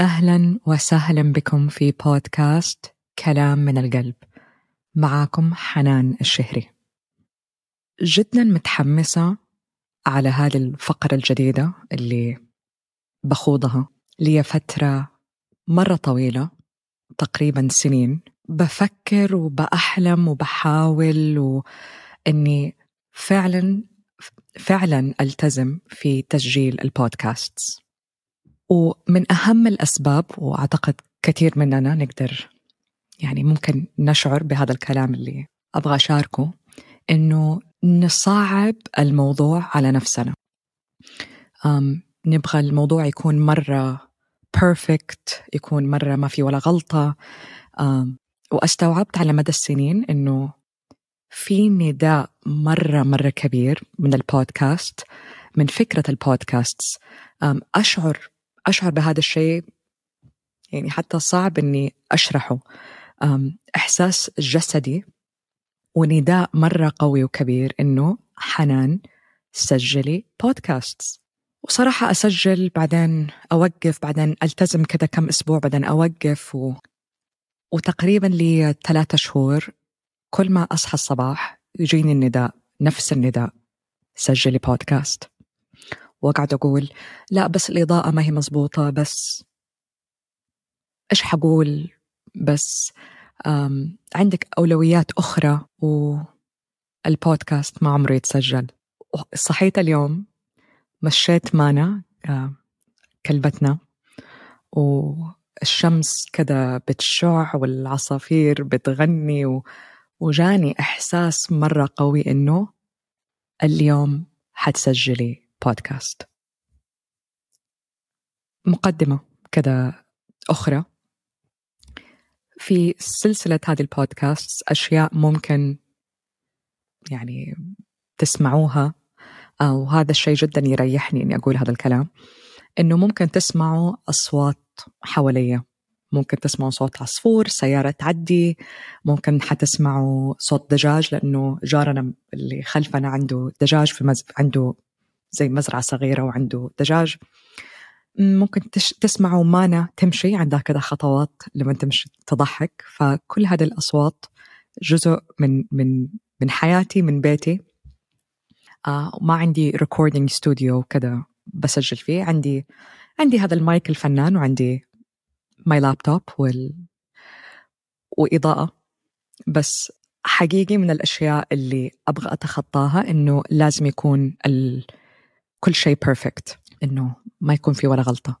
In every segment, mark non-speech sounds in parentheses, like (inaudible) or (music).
أهلا وسهلا بكم في بودكاست كلام من القلب. معاكم حنان الشهري. جدا متحمسة على هذه الفقرة الجديدة اللي بخوضها لي فترة مرة طويلة تقريبا سنين. بفكر وبأحلم وبحاول وإني فعلا فعلا ألتزم في تسجيل البودكاست ومن أهم الأسباب وأعتقد كثير مننا نقدر يعني ممكن نشعر بهذا الكلام اللي أبغى أشاركه إنه نصعب الموضوع على نفسنا. أم نبغى الموضوع يكون مرة بيرفكت يكون مرة ما في ولا غلطة. أم واستوعبت على مدى السنين إنه في نداء مرة مرة كبير من البودكاست من فكرة البودكاست أشعر أشعر بهذا الشيء يعني حتى صعب إني أشرحه. إحساس جسدي ونداء مرة قوي وكبير إنه حنان سجلي بودكاست وصراحة أسجل بعدين أوقف بعدين ألتزم كذا كم أسبوع بعدين أوقف و... وتقريبا لي ثلاثة شهور كل ما أصحى الصباح يجيني النداء نفس النداء سجلي بودكاست وأقعد أقول لا بس الإضاءة ما هي مزبوطة بس إيش حقول؟ بس عندك أولويات أخرى؟ والبودكاست ما عمره يتسجل. صحيت اليوم مشيت مانا كلبتنا والشمس كذا بتشع والعصافير بتغني و... وجاني إحساس مرة قوي إنه اليوم حتسجلي. بودكاست. مقدمة كذا أخرى. في سلسلة هذه البودكاست أشياء ممكن يعني تسمعوها أو هذا الشيء جدا يريحني إني أقول هذا الكلام. إنه ممكن تسمعوا أصوات حواليا ممكن تسمعوا صوت عصفور سيارة تعدي. ممكن حتسمعوا صوت دجاج لأنه جارنا اللي خلفنا عنده دجاج في مز... عنده زي مزرعة صغيرة وعنده دجاج. ممكن تش... تسمعوا مانا تمشي عندها كذا خطوات لما تمشي تضحك. فكل هذه الأصوات جزء من من من حياتي من بيتي. آه ما عندي recording studio كذا بسجل فيه. عندي عندي هذا المايك الفنان وعندي my laptop وال وإضاءة. بس حقيقي من الأشياء اللي أبغى أتخطاها إنه لازم يكون ال... كل شيء perfect إنه ما يكون في ولا غلطة.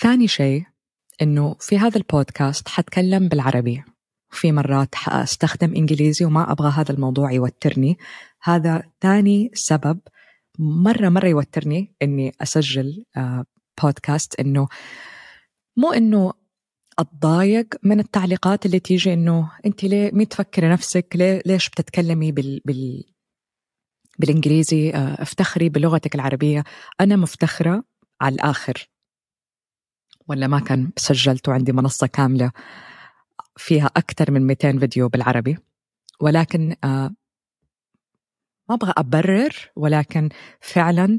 ثاني شيء إنه في هذا البودكاست حتكلم بالعربي. في مرات حأستخدم إنجليزي وما أبغى هذا الموضوع يوترني. هذا ثاني سبب مرة مرة يوترني إني أسجل بودكاست. إنه مو إنه أتضايق من التعليقات اللي تيجي إنه أنت ليه مين تفكري نفسك؟ ليه ليش بتتكلمي بال, بال بالإنجليزي افتخري بلغتك العربية. أنا مفتخرة على الآخر. ولا ما كان سجلت وعندي منصة كاملة فيها أكثر من 200 فيديو بالعربي. ولكن ما أبغى أبرر ولكن فعلا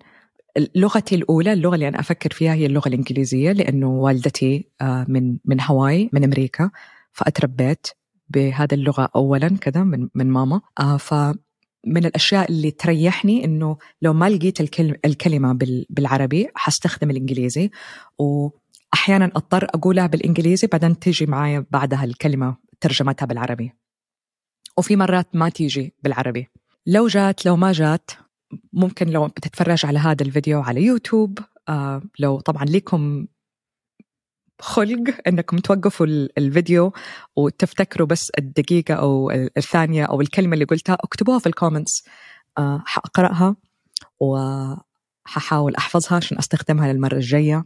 لغتي الأولى اللغة اللي أنا أفكر فيها هي اللغة الإنجليزية لأنه والدتي من من هاواي من أمريكا. فأتربيت بهذا اللغة أولا كذا من من ماما. فمن الأشياء اللي تريحني إنه لو ما لقيت الكلمة بالعربي حستخدم الإنجليزي وأحيانا أضطر أقولها بالإنجليزي بعدين تيجي معايا بعدها الكلمة ترجمتها بالعربي. وفي مرات ما تيجي بالعربي. لو جات لو ما جات ممكن لو بتتفرج على هذا الفيديو على يوتيوب آه لو طبعا لكم خلق إنكم توقفوا الفيديو وتفتكروا بس الدقيقة أو الثانية أو الكلمة اللي قلتها اكتبوها في ال comments آه حأقرأها وححاول أحفظها عشان أستخدمها للمرة الجاية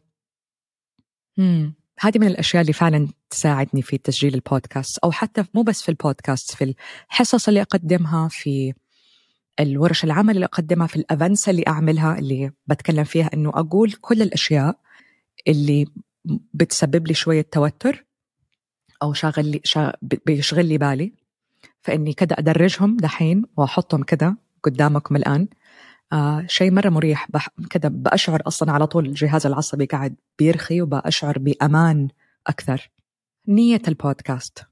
مم. هذه من الأشياء اللي فعلا تساعدني في تسجيل البودكاست أو حتى مو بس في البودكاست في الحصص اللي أقدمها في الورش العمل اللي أقدمها في الأفنس اللي أعملها اللي بتكلم فيها إنه أقول كل الأشياء اللي بتسبب لي شوية توتر أو شاغل لي شا بيشغل لي بالي. فإني كده أدرجهم دحين وأحطهم كده قدامكم الآن آه شيء مرة مريح. كذا بأشعر أصلا على طول الجهاز العصبي قاعد بيرخي وبأشعر بأمان أكثر. نية البودكاست.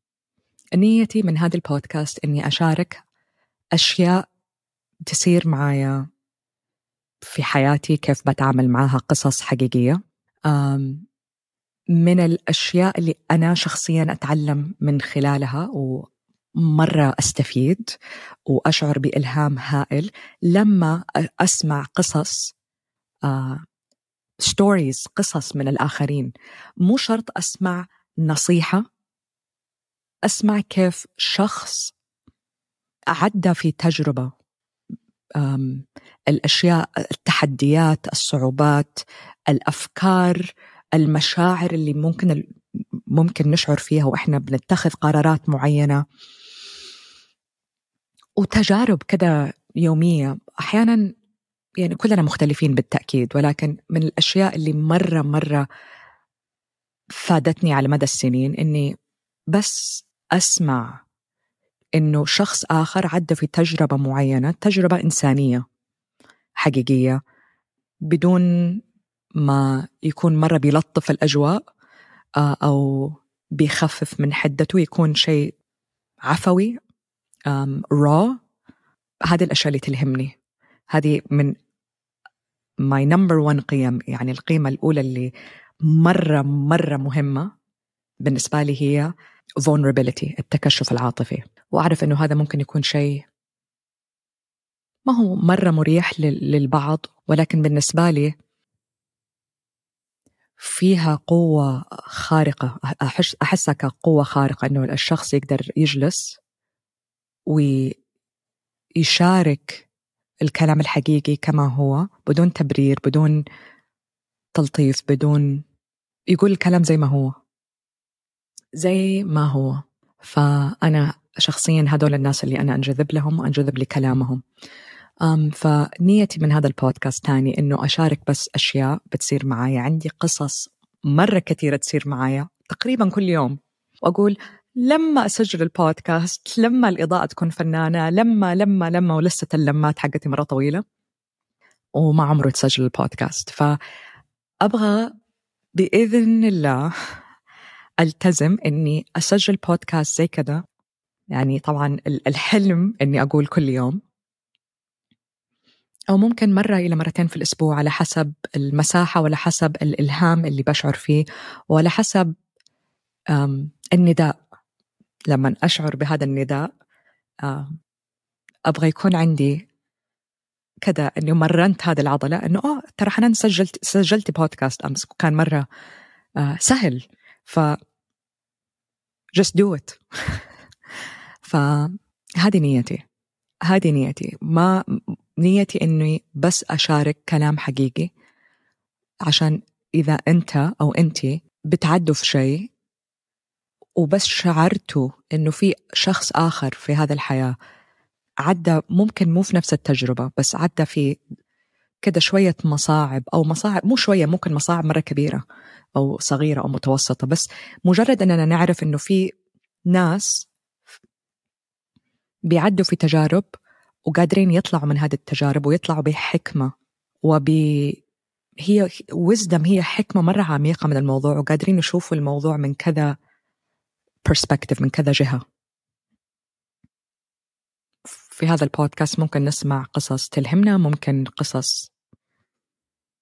نيتي من هذا البودكاست إني أشارك أشياء تصير معايا في حياتي كيف بتعامل معها قصص حقيقية. من الأشياء اللي أنا شخصيا أتعلم من خلالها ومرة أستفيد وأشعر بإلهام هائل لما أسمع قصص ستوريز قصص من الآخرين. مو شرط أسمع نصيحة أسمع كيف شخص عدى في تجربة الأشياء التحديات الصعوبات الأفكار المشاعر اللي ممكن ممكن نشعر فيها وإحنا بنتخذ قرارات معينة. وتجارب كذا يومية أحيانا يعني كلنا مختلفين بالتأكيد ولكن من الأشياء اللي مرة مرة فادتني على مدى السنين إني بس أسمع إنه شخص آخر عدى في تجربة معينة تجربة إنسانية حقيقية بدون ما يكون مرة بيلطف الأجواء آه، أو بيخفف من حدته يكون شيء عفوي raw هذه الأشياء اللي تلهمني. هذه من my number 1 قيم يعني القيمة الأولى اللي مرة مرة مهمة بالنسبة لي هي vulnerability التكشف العاطفي. وأعرف أنه هذا ممكن يكون شيء ما هو مرة مريح للبعض ولكن بالنسبة لي فيها قوة خارقة. أحس أحسها كقوة خارقة إنه الشخص يقدر يجلس ويشارك الكلام الحقيقي كما هو بدون تبرير بدون تلطيف بدون يقول الكلام زي ما هو. زي ما هو. فأنا شخصيا هدول الناس اللي أنا أنجذب لهم وأنجذب لكلامهم. فنيتي من هذا البودكاست تاني إنه أشارك بس أشياء بتصير معايا. عندي قصص مرة كثيرة تصير معايا تقريبا كل يوم. وأقول لما أسجل البودكاست لما الإضاءة تكون فنانة لما لما لما ولسه اللمات حقتي مرة طويلة وما عمره تسجل البودكاست. فأبغى بإذن الله ألتزم إني أسجل بودكاست زي كذا. يعني طبعا الحلم إني أقول كل يوم. أو ممكن مرة إلى مرتين في الأسبوع على حسب المساحة ولا حسب الإلهام اللي بشعر فيه وعلى حسب النداء. لما أشعر بهذا النداء أبغى يكون عندي كذا اني مرنت هذه العضلة إنه آه ترى حنان سجلت سجلت بودكاست أمس وكان مرة آه سهل. ف just do it. (laughs) فهذه نيتي. هذه نيتي. ما نيتي إني بس أشارك كلام حقيقي عشان إذا أنت أو انت بتعدوا في شيء وبس شعرتوا إنه في شخص آخر في هذا الحياة عدى ممكن مو في نفس التجربة بس عدى في كده شوية مصاعب أو مصاعب مو شوية ممكن مصاعب مرة كبيرة أو صغيرة أو متوسطة بس مجرد أننا نعرف أنه في ناس بيعدوا في تجارب وقادرين يطلعوا من هذه التجارب ويطلعوا بحكمة وب هي وزدم هي حكمة مرة عميقة من الموضوع وقادرين يشوفوا الموضوع من كذا perspective من كذا جهة. في هذا البودكاست ممكن نسمع قصص تلهمنا ممكن قصص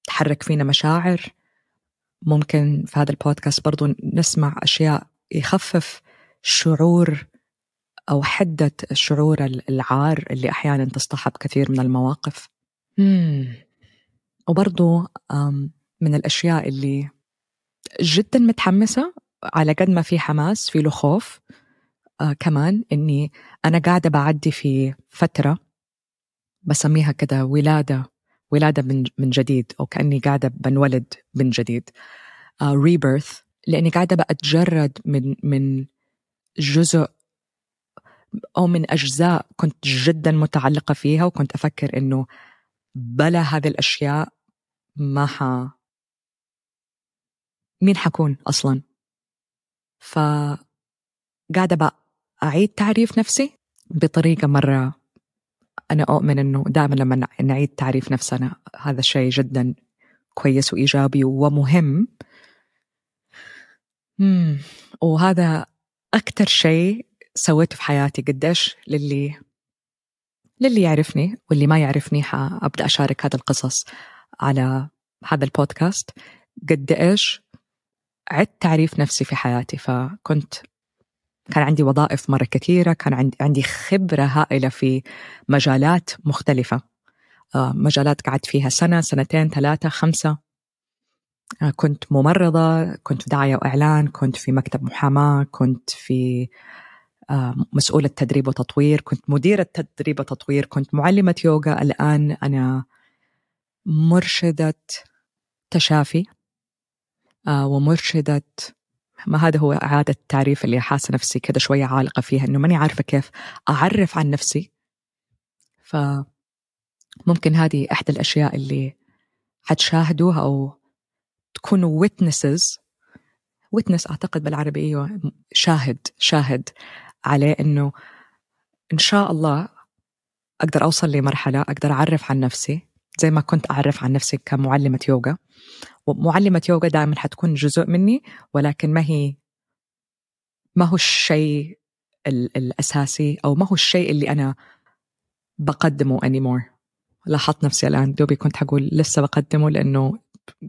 تحرك فينا مشاعر. ممكن في هذا البودكاست برضو نسمع أشياء يخفف شعور أو حدة الشعور العار اللي أحيانا تصطحب كثير من المواقف مم. وبرضو من الأشياء اللي جدا متحمسة على قد ما في حماس في له خوف آه كمان إني أنا قاعدة بعدي في فترة بسميها كده ولادة ولادة من, من جديد أو كأني قاعدة بنولد من جديد ريبيرث uh, لأني قاعدة بأتجرد من من جزء أو من أجزاء كنت جدا متعلقة فيها وكنت أفكر إنه بلا هذه الأشياء ما ح مين حكون أصلا ف قاعدة بقى أعيد تعريف نفسي بطريقة مرة أنا أؤمن أنه دائما لما نعيد تعريف نفسنا هذا الشيء جدا كويس وإيجابي ومهم. وهذا أكثر شيء سويته في حياتي قديش للي للي يعرفني واللي ما يعرفني حأبدأ أشارك هذا القصص على هذا البودكاست. قد إيش عدت تعريف نفسي في حياتي. فكنت كان عندي وظائف مرة كثيرة كان عندي خبرة هائلة في مجالات مختلفة. آه، مجالات قعدت فيها سنة سنتين ثلاثة خمسة. آه، كنت ممرضة كنت في دعاية وإعلان كنت في مكتب محاماة كنت في مسؤولة تدريب وتطوير. كنت مديرة تدريب وتطوير. كنت معلمة يوغا. الآن أنا مرشدة تشافي. ومرشدة ما هذا هو؟ إعادة التعريف اللي حاسة نفسي كده شوية عالقة فيها إنه ماني عارفة كيف أعرف عن نفسي. فممكن هذه إحدى الأشياء اللي حتشاهدوها أو تكونوا witnesses. witness أعتقد بالعربي أيوة شاهد شاهد. عليه إنه إن شاء الله أقدر أوصل لمرحلة أقدر أعرف عن نفسي زي ما كنت أعرف عن نفسي كمعلمة يوغا. ومعلمة يوغا دائما حتكون جزء مني ولكن ما هي ما هو الشيء الأساسي أو ما هو الشيء اللي أنا بقدمه anymore. لاحظت نفسي الآن دوبي كنت حقول لسه بقدمه لأنه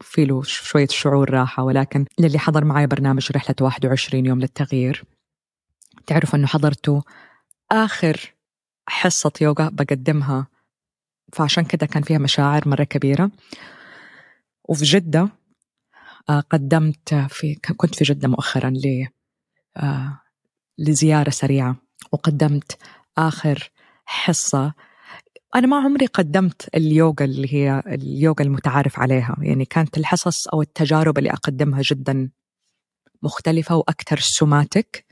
في له شوية شعور راحة ولكن للي حضر معي برنامج رحلة 21 يوم للتغيير. تعرف أنه حضرته آخر حصة يوغا بقدمها فعشان كده كان فيها مشاعر مرة كبيرة. وفي جدة آه، قدمت في كنت في جدة مؤخرا ل آه، لزيارة سريعة وقدمت آخر حصة. أنا ما عمري قدمت اليوغا اللي هي اليوغا المتعارف عليها يعني كانت الحصص أو التجارب اللي أقدمها جدا مختلفة وأكثر somatic.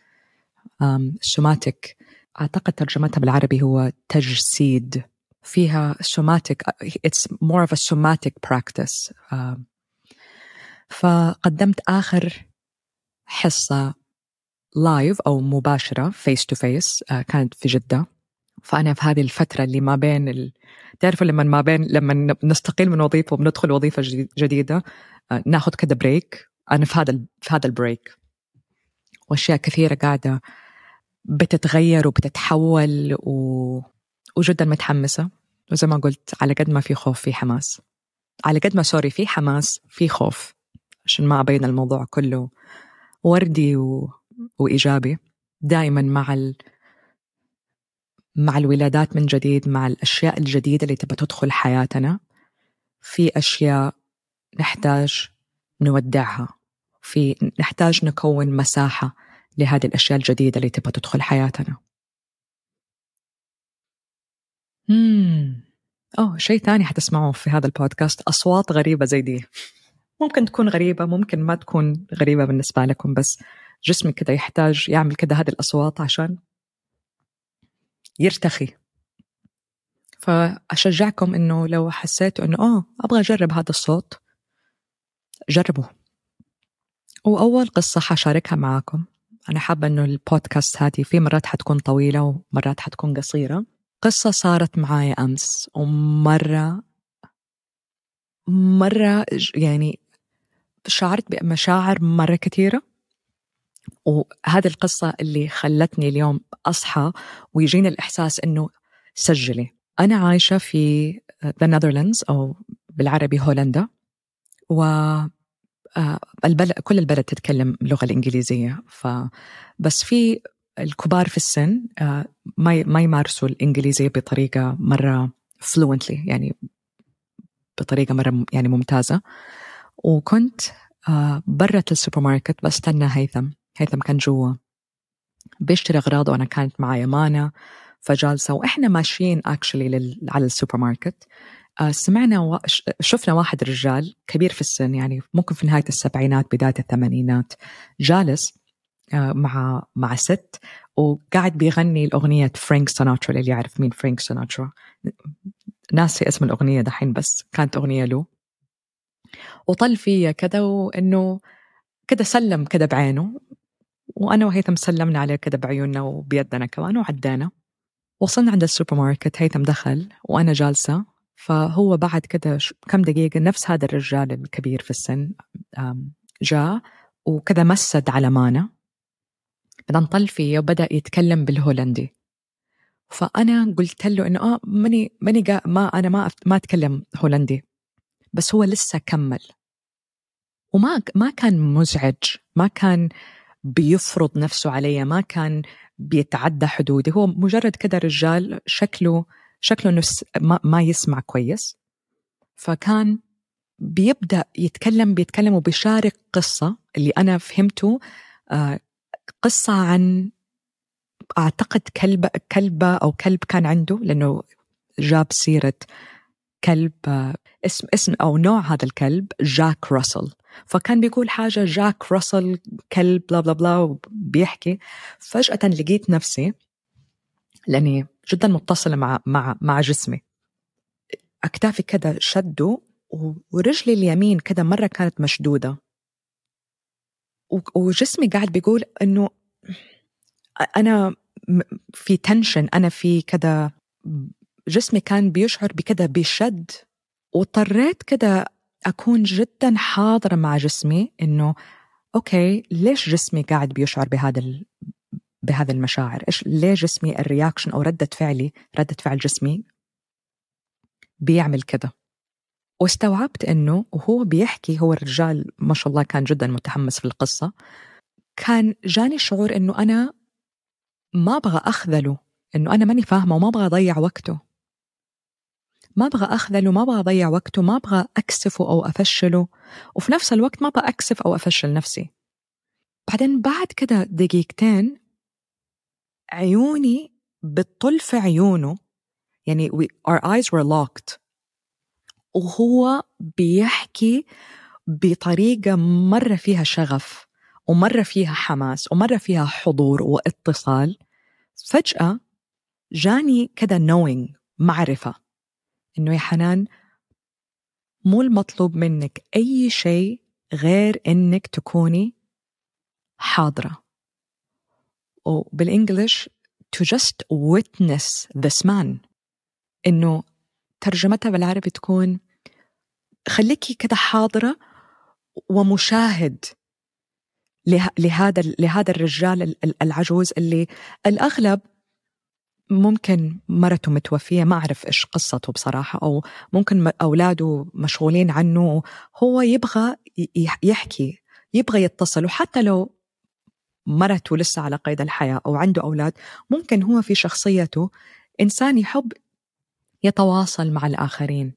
somatic أعتقد ترجمتها بالعربي هو تجسيد. فيها somatic it's more of a practice. فقدمت آخر حصة live أو مباشرة face to face كانت في جدة. فأنا في هذه الفترة اللي ما بين ال... تعرفوا لما ما بين لما نستقيل من وظيفة وبندخل وظيفة جديدة آه، ناخذ كده break أنا في هذا في هذا ال break وأشياء كثيرة قاعدة بتتغير وبتتحول و... وجدا متحمسة. وزي ما قلت على قد ما في خوف في حماس. على قد ما sorry في حماس في خوف. عشان ما أبين الموضوع كله وردي و... وإيجابي. دائما مع ال... مع الولادات من جديد مع الأشياء الجديدة اللي تبى تدخل حياتنا. في أشياء نحتاج نودعها. في نحتاج نكون مساحة. لهذه الأشياء الجديدة اللي تبى تدخل حياتنا. امم أوه شيء ثاني حتسمعوه في هذا البودكاست. أصوات غريبة زي دي. ممكن تكون غريبة ممكن ما تكون غريبة بالنسبة لكم بس جسمي كده يحتاج يعمل كده هذه الأصوات عشان يرتخي. فأشجعكم إنه لو حسيتوا إنه آه أبغى أجرب هذا الصوت جربوا وأول قصة حشاركها معاكم. أنا حابة إنه البودكاست هذه في مرات حتكون طويلة ومرات حتكون قصيرة. قصة صارت معايا أمس ومرة مرة يعني شعرت بمشاعر مرة كثيرة وهذه القصة اللي خلتني اليوم أصحى ويجيني الإحساس إنه سجلي. أنا عايشة في the Netherlands أو بالعربي هولندا و البلد كل البلد تتكلم اللغة الإنجليزية. فبس في الكبار في السن آه، ما ما يمارسوا الإنجليزية بطريقة مرة fluently يعني بطريقة مرة يعني ممتازة. وكنت آه، برة السوبر ماركت بستنى هيثم. هيثم كان جوا. بيشتري أغراض وأنا كانت معايا مانا. فجالسة وإحنا ماشيين actually على السوبر ماركت آه، سمعنا و... شفنا واحد رجال كبير في السن يعني ممكن في نهاية السبعينات بداية الثمانينات جالس آه، مع مع ست وقاعد بيغني الأغنية فرانك سيناترا اللي يعرف مين فرانك سيناترا. ناسي اسم الأغنية دحين بس كانت أغنية له. وطل فيا كذا وإنه كذا سلم كذا بعينه وأنا وهيثم سلمنا عليه كذا بعيوننا وبيدنا كمان وعدينا. وصلنا عند السوبر ماركت هيثم دخل وأنا جالسة. فهو بعد كده كم دقيقة نفس هذا الرجال الكبير في السن جاء وكذا مسد على مانا بعدين طل فيه وبدأ يتكلم بالهولندي. فأنا قلت له إنه آه ماني ماني ما أنا ما ما أتكلم هولندي بس هو لسه كمل. وما ما كان مزعج ما كان بيفرض نفسه علي ما كان بيتعدى حدودي هو مجرد كده رجال شكله شكله إنه ما, يسمع كويس. فكان بيبدأ يتكلم بيتكلم وبيشارك قصة اللي أنا فهمته آه، قصة عن أعتقد كلب كلبة أو كلب كان عنده لأنه جاب سيرة كلب آه، اسم اسم أو نوع هذا الكلب جاك راسل. فكان بيقول حاجة جاك راسل كلب بلا بلا بلا وبيحكي. فجأة لقيت نفسي لأني جدا متصلة مع مع مع جسمي أكتافي كده شدوا ورجلي اليمين كده مرة كانت مشدودة وجسمي قاعد بيقول إنه أنا في tension أنا في كده جسمي كان بيشعر بكده بشد واضطريت كده أكون جدا حاضرة مع جسمي إنه okay ليش جسمي قاعد بيشعر بهذا. بهذه المشاعر. إيش ليه جسمي ال reaction أو ردة فعلي ردة فعل جسمي بيعمل كده؟ واستوعبت إنه وهو بيحكي هو الرجال ما شاء الله كان جدا متحمس في القصة كان جاني شعور إنه أنا ما أبغى أخذله إنه أنا ماني فاهمة وما أبغى أضيع وقته. ما أبغى أخذله ما أبغى أضيع وقته ما أبغى أكسفه أو أفشله وفي نفس الوقت ما أبغى أكسف أو أفشل نفسي. بعدين بعد كده دقيقتين عيوني بتطل في عيونه. يعني we, our eyes were locked. وهو بيحكي بطريقة مرة فيها شغف ومرة فيها حماس ومرة فيها حضور واتصال. فجأة جاني كده knowing معرفة. إنه يا حنان مو المطلوب منك أي شيء غير إنك تكوني حاضرة. وبالإنجليش to just witness this man. إنه ترجمتها بالعربي تكون خليكي كده حاضرة ومشاهد لهذا لهذا الرجال العجوز اللي الأغلب ممكن مرته متوفية ما أعرف إيش قصته بصراحة أو ممكن أولاده مشغولين عنه هو يبغى يحكي يبغى يتصل وحتى لو مرته لسه على قيد الحياة أو عنده أولاد ممكن هو في شخصيته إنسان يحب يتواصل مع الآخرين.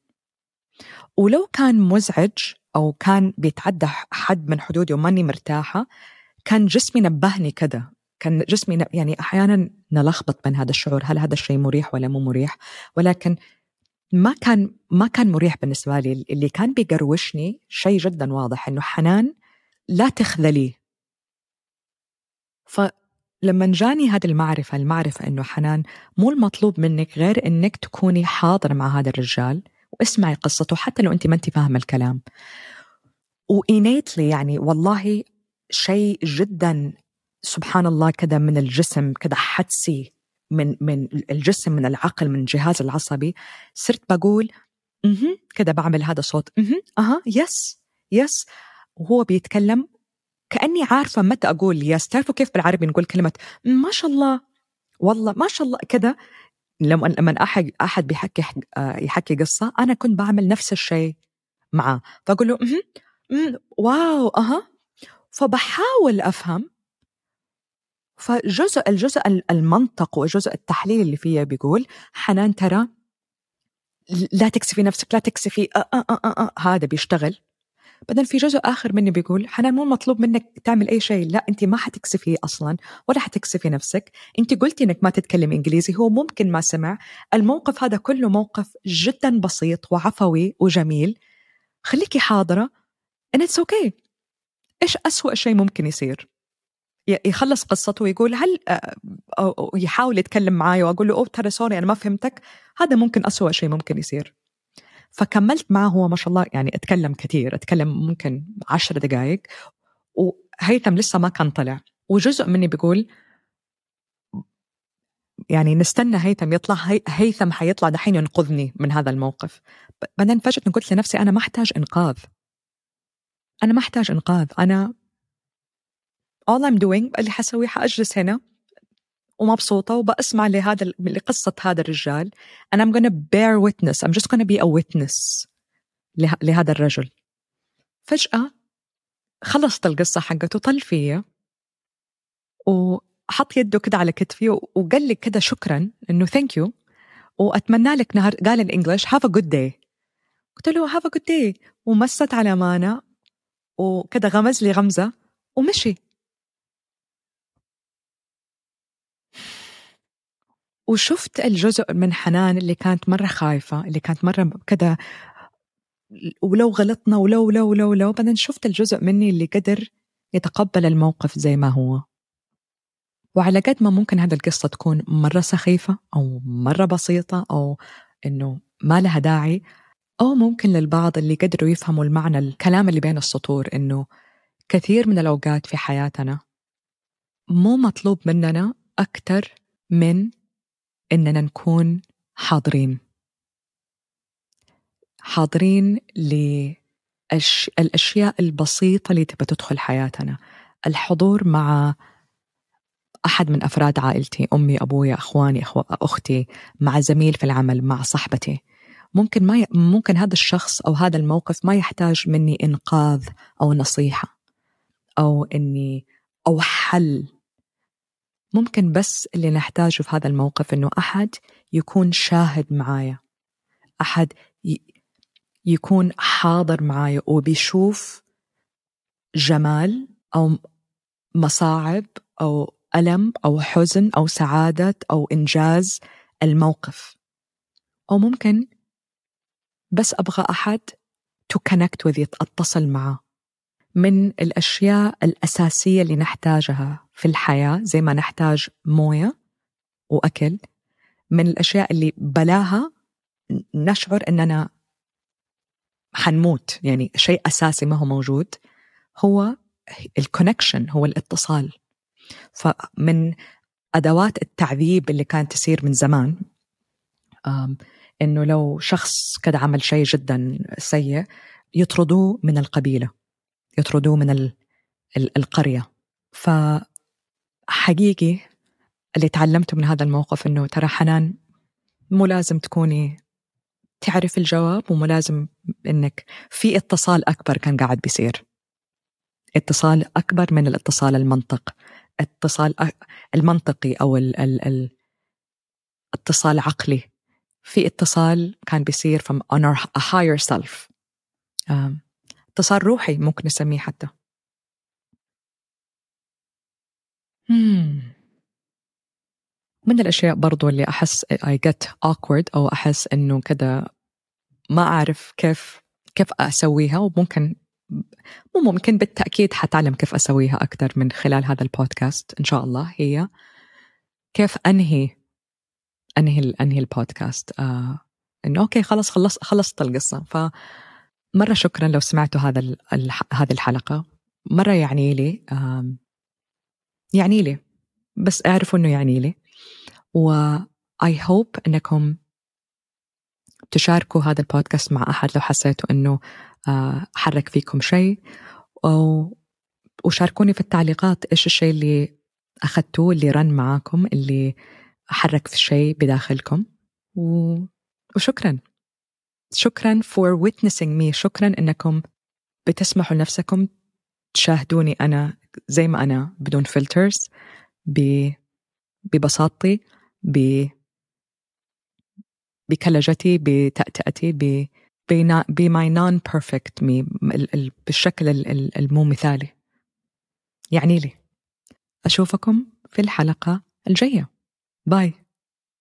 ولو كان مزعج أو كان بيتعدى حد من حدودي وماني مرتاحة كان جسمي نبهني كده. كان جسمي يعني أحيانا نلخبط بين هذا الشعور هل هذا الشيء مريح ولا مو مريح؟ ولكن ما كان ما كان مريح بالنسبة لي. اللي كان بيقروشني شيء جدا واضح إنه حنان لا تخذلي فلما جاني هذه المعرفة المعرفة إنه حنان مو المطلوب منك غير إنك تكوني حاضرة مع هذا الرجال واسمعي قصته حتى لو أنت ما أنت فاهمة الكلام. وإنيتلي يعني والله شيء جدا سبحان الله كذا من الجسم كذا حدسي من من الجسم من العقل من الجهاز العصبي صرت بقول أها كذا بعمل هذا صوت أها yes yes وهو بيتكلم كأني عارفة متى أقول yes تعرفوا كيف بالعربي نقول كلمة ما شاء الله؟ والله ما شاء الله كذا لما لما احد أحد بيحكي يحكي قصة أنا كنت بعمل نفس الشيء معاه. فأقول له wow أها. فبحاول أفهم. فجزء الجزء المنطق وجزء التحليل اللي فيها بيقول حنان ترى لا تكسفي نفسك لا تكسفي أه أه هذا بيشتغل. بعدين في جزء آخر مني بيقول حنان مو مطلوب منك تعمل أي شيء. لا أنت ما حتكسفي أصلا ولا حتكسفي نفسك. أنت قلتي أنك ما تتكلم إنجليزي. هو ممكن ما سمع. الموقف هذا كله موقف جدا بسيط وعفوي وجميل. خليكي حاضرة. And it's okay. إيش أسوأ شيء ممكن يصير؟ يخلص قصته ويقول هل آه، أو يحاول يتكلم معي وأقول له أوه ترى سوري أنا ما فهمتك. هذا ممكن أسوأ شيء ممكن يصير. فكملت معه هو ما شاء الله يعني أتكلم كثير أتكلم ممكن عشر دقائق وهيثم لسه ما كان طلع. وجزء مني بيقول يعني نستنى هيثم يطلع هي... هيثم حيطلع دحين ينقذني من هذا الموقف. بعدين فجأة قلت لنفسي أنا ما أحتاج إنقاذ. أنا ما أحتاج إنقاذ. أنا all I'm doing اللي حسويه حأجلس هنا. ومبسوطة وبأسمع لهذا لقصة هذا الرجال. And I'm gonna bear witness. I'm just gonna be a witness له... لهذا الرجل. فجأة خلصت القصة حقته طل فيا وحط يده كده على كتفي وقال لي كده شكرا إنه ثانك يو وأتمنى لك نهار قال ال English have a good day قلت له have a good day ومسك على مانا وكده غمز لي غمزة ومشي. وشفت الجزء من حنان اللي كانت مرة خايفة اللي كانت مرة كده ولو غلطنا ولو لو لو لو بعدين شفت الجزء مني اللي قدر يتقبل الموقف زي ما هو. وعلى قد ما ممكن هذه القصة تكون مرة سخيفة أو مرة بسيطة أو إنه ما لها داعي أو ممكن للبعض اللي قدروا يفهموا المعنى الكلام اللي بين السطور إنه كثير من الأوقات في حياتنا مو مطلوب مننا أكثر من إننا نكون حاضرين. حاضرين للأشياء البسيطة اللي تبى تدخل حياتنا. الحضور مع أحد من أفراد عائلتي أمي أبوي أخواني أخو... أختي مع زميل في العمل مع صاحبتي. ممكن ما ي... ممكن هذا الشخص أو هذا الموقف ما يحتاج مني إنقاذ أو نصيحة أو إني أو حل ممكن بس اللي نحتاجه في هذا الموقف إنه أحد يكون شاهد معايا. أحد ي... يكون حاضر معايا وبيشوف جمال أو مصاعب أو ألم أو حزن أو سعادة أو إنجاز الموقف. أو ممكن بس أحد to connect with it أتصل معه من الأشياء الأساسية اللي نحتاجها. في الحياة زي ما نحتاج موية وأكل. من الأشياء اللي بلاها نشعر أننا حنموت يعني شيء أساسي ما هو موجود هو الكونكشن هو الاتصال. فمن أدوات التعذيب اللي كانت تصير من زمان إنه لو شخص كذا عمل شيء جدا سيء يطردوه من القبيلة يطردوه من ال ال فحقيقي اللي تعلمته من هذا الموقف إنه ترى حنان مو لازم تكوني تعرف الجواب ومو لازم إنك في اتصال أكبر كان قاعد بيصير. اتصال أكبر من الاتصال المنطق. اتصال المنطقي أو ال ال ال اتصال عقلي. في اتصال كان بيصير from on our a higher self. اتصال روحي ممكن نسميه حتى. من الأشياء برضو اللي أحس I get awkward أو أحس إنه كده ما أعرف كيف كيف أسويها وممكن مو ممكن بالتأكيد حتعلم كيف أسويها أكثر من خلال هذا البودكاست إن شاء الله. هي كيف أنهي أنهي أنهي البودكاست. آه إنه أوكي خلص خلص خلصت القصة. فمرة شكرا لو سمعتوا هذا هذه الحلقة. مرة يعني لي آه يعني لي بس اعرفوا إنه يعني لي و I hope إنكم تشاركوا هذا البودكاست مع أحد لو حسيتوا إنه آه، حرك فيكم شيء. وشاركوني في التعليقات إيش الشيء اللي أخذتوه اللي رن معاكم اللي حرك في شيء بداخلكم. و... وشكرا. شكرا for witnessing me. شكرا إنكم بتسمحوا لنفسكم تشاهدوني أنا زي ما أنا بدون filters ببساطتي ب بكلكعتي بتأتأتي ب be my non-perfect me بالشكل المو مثالي يعني لي. أشوفكم في الحلقة الجاية. bye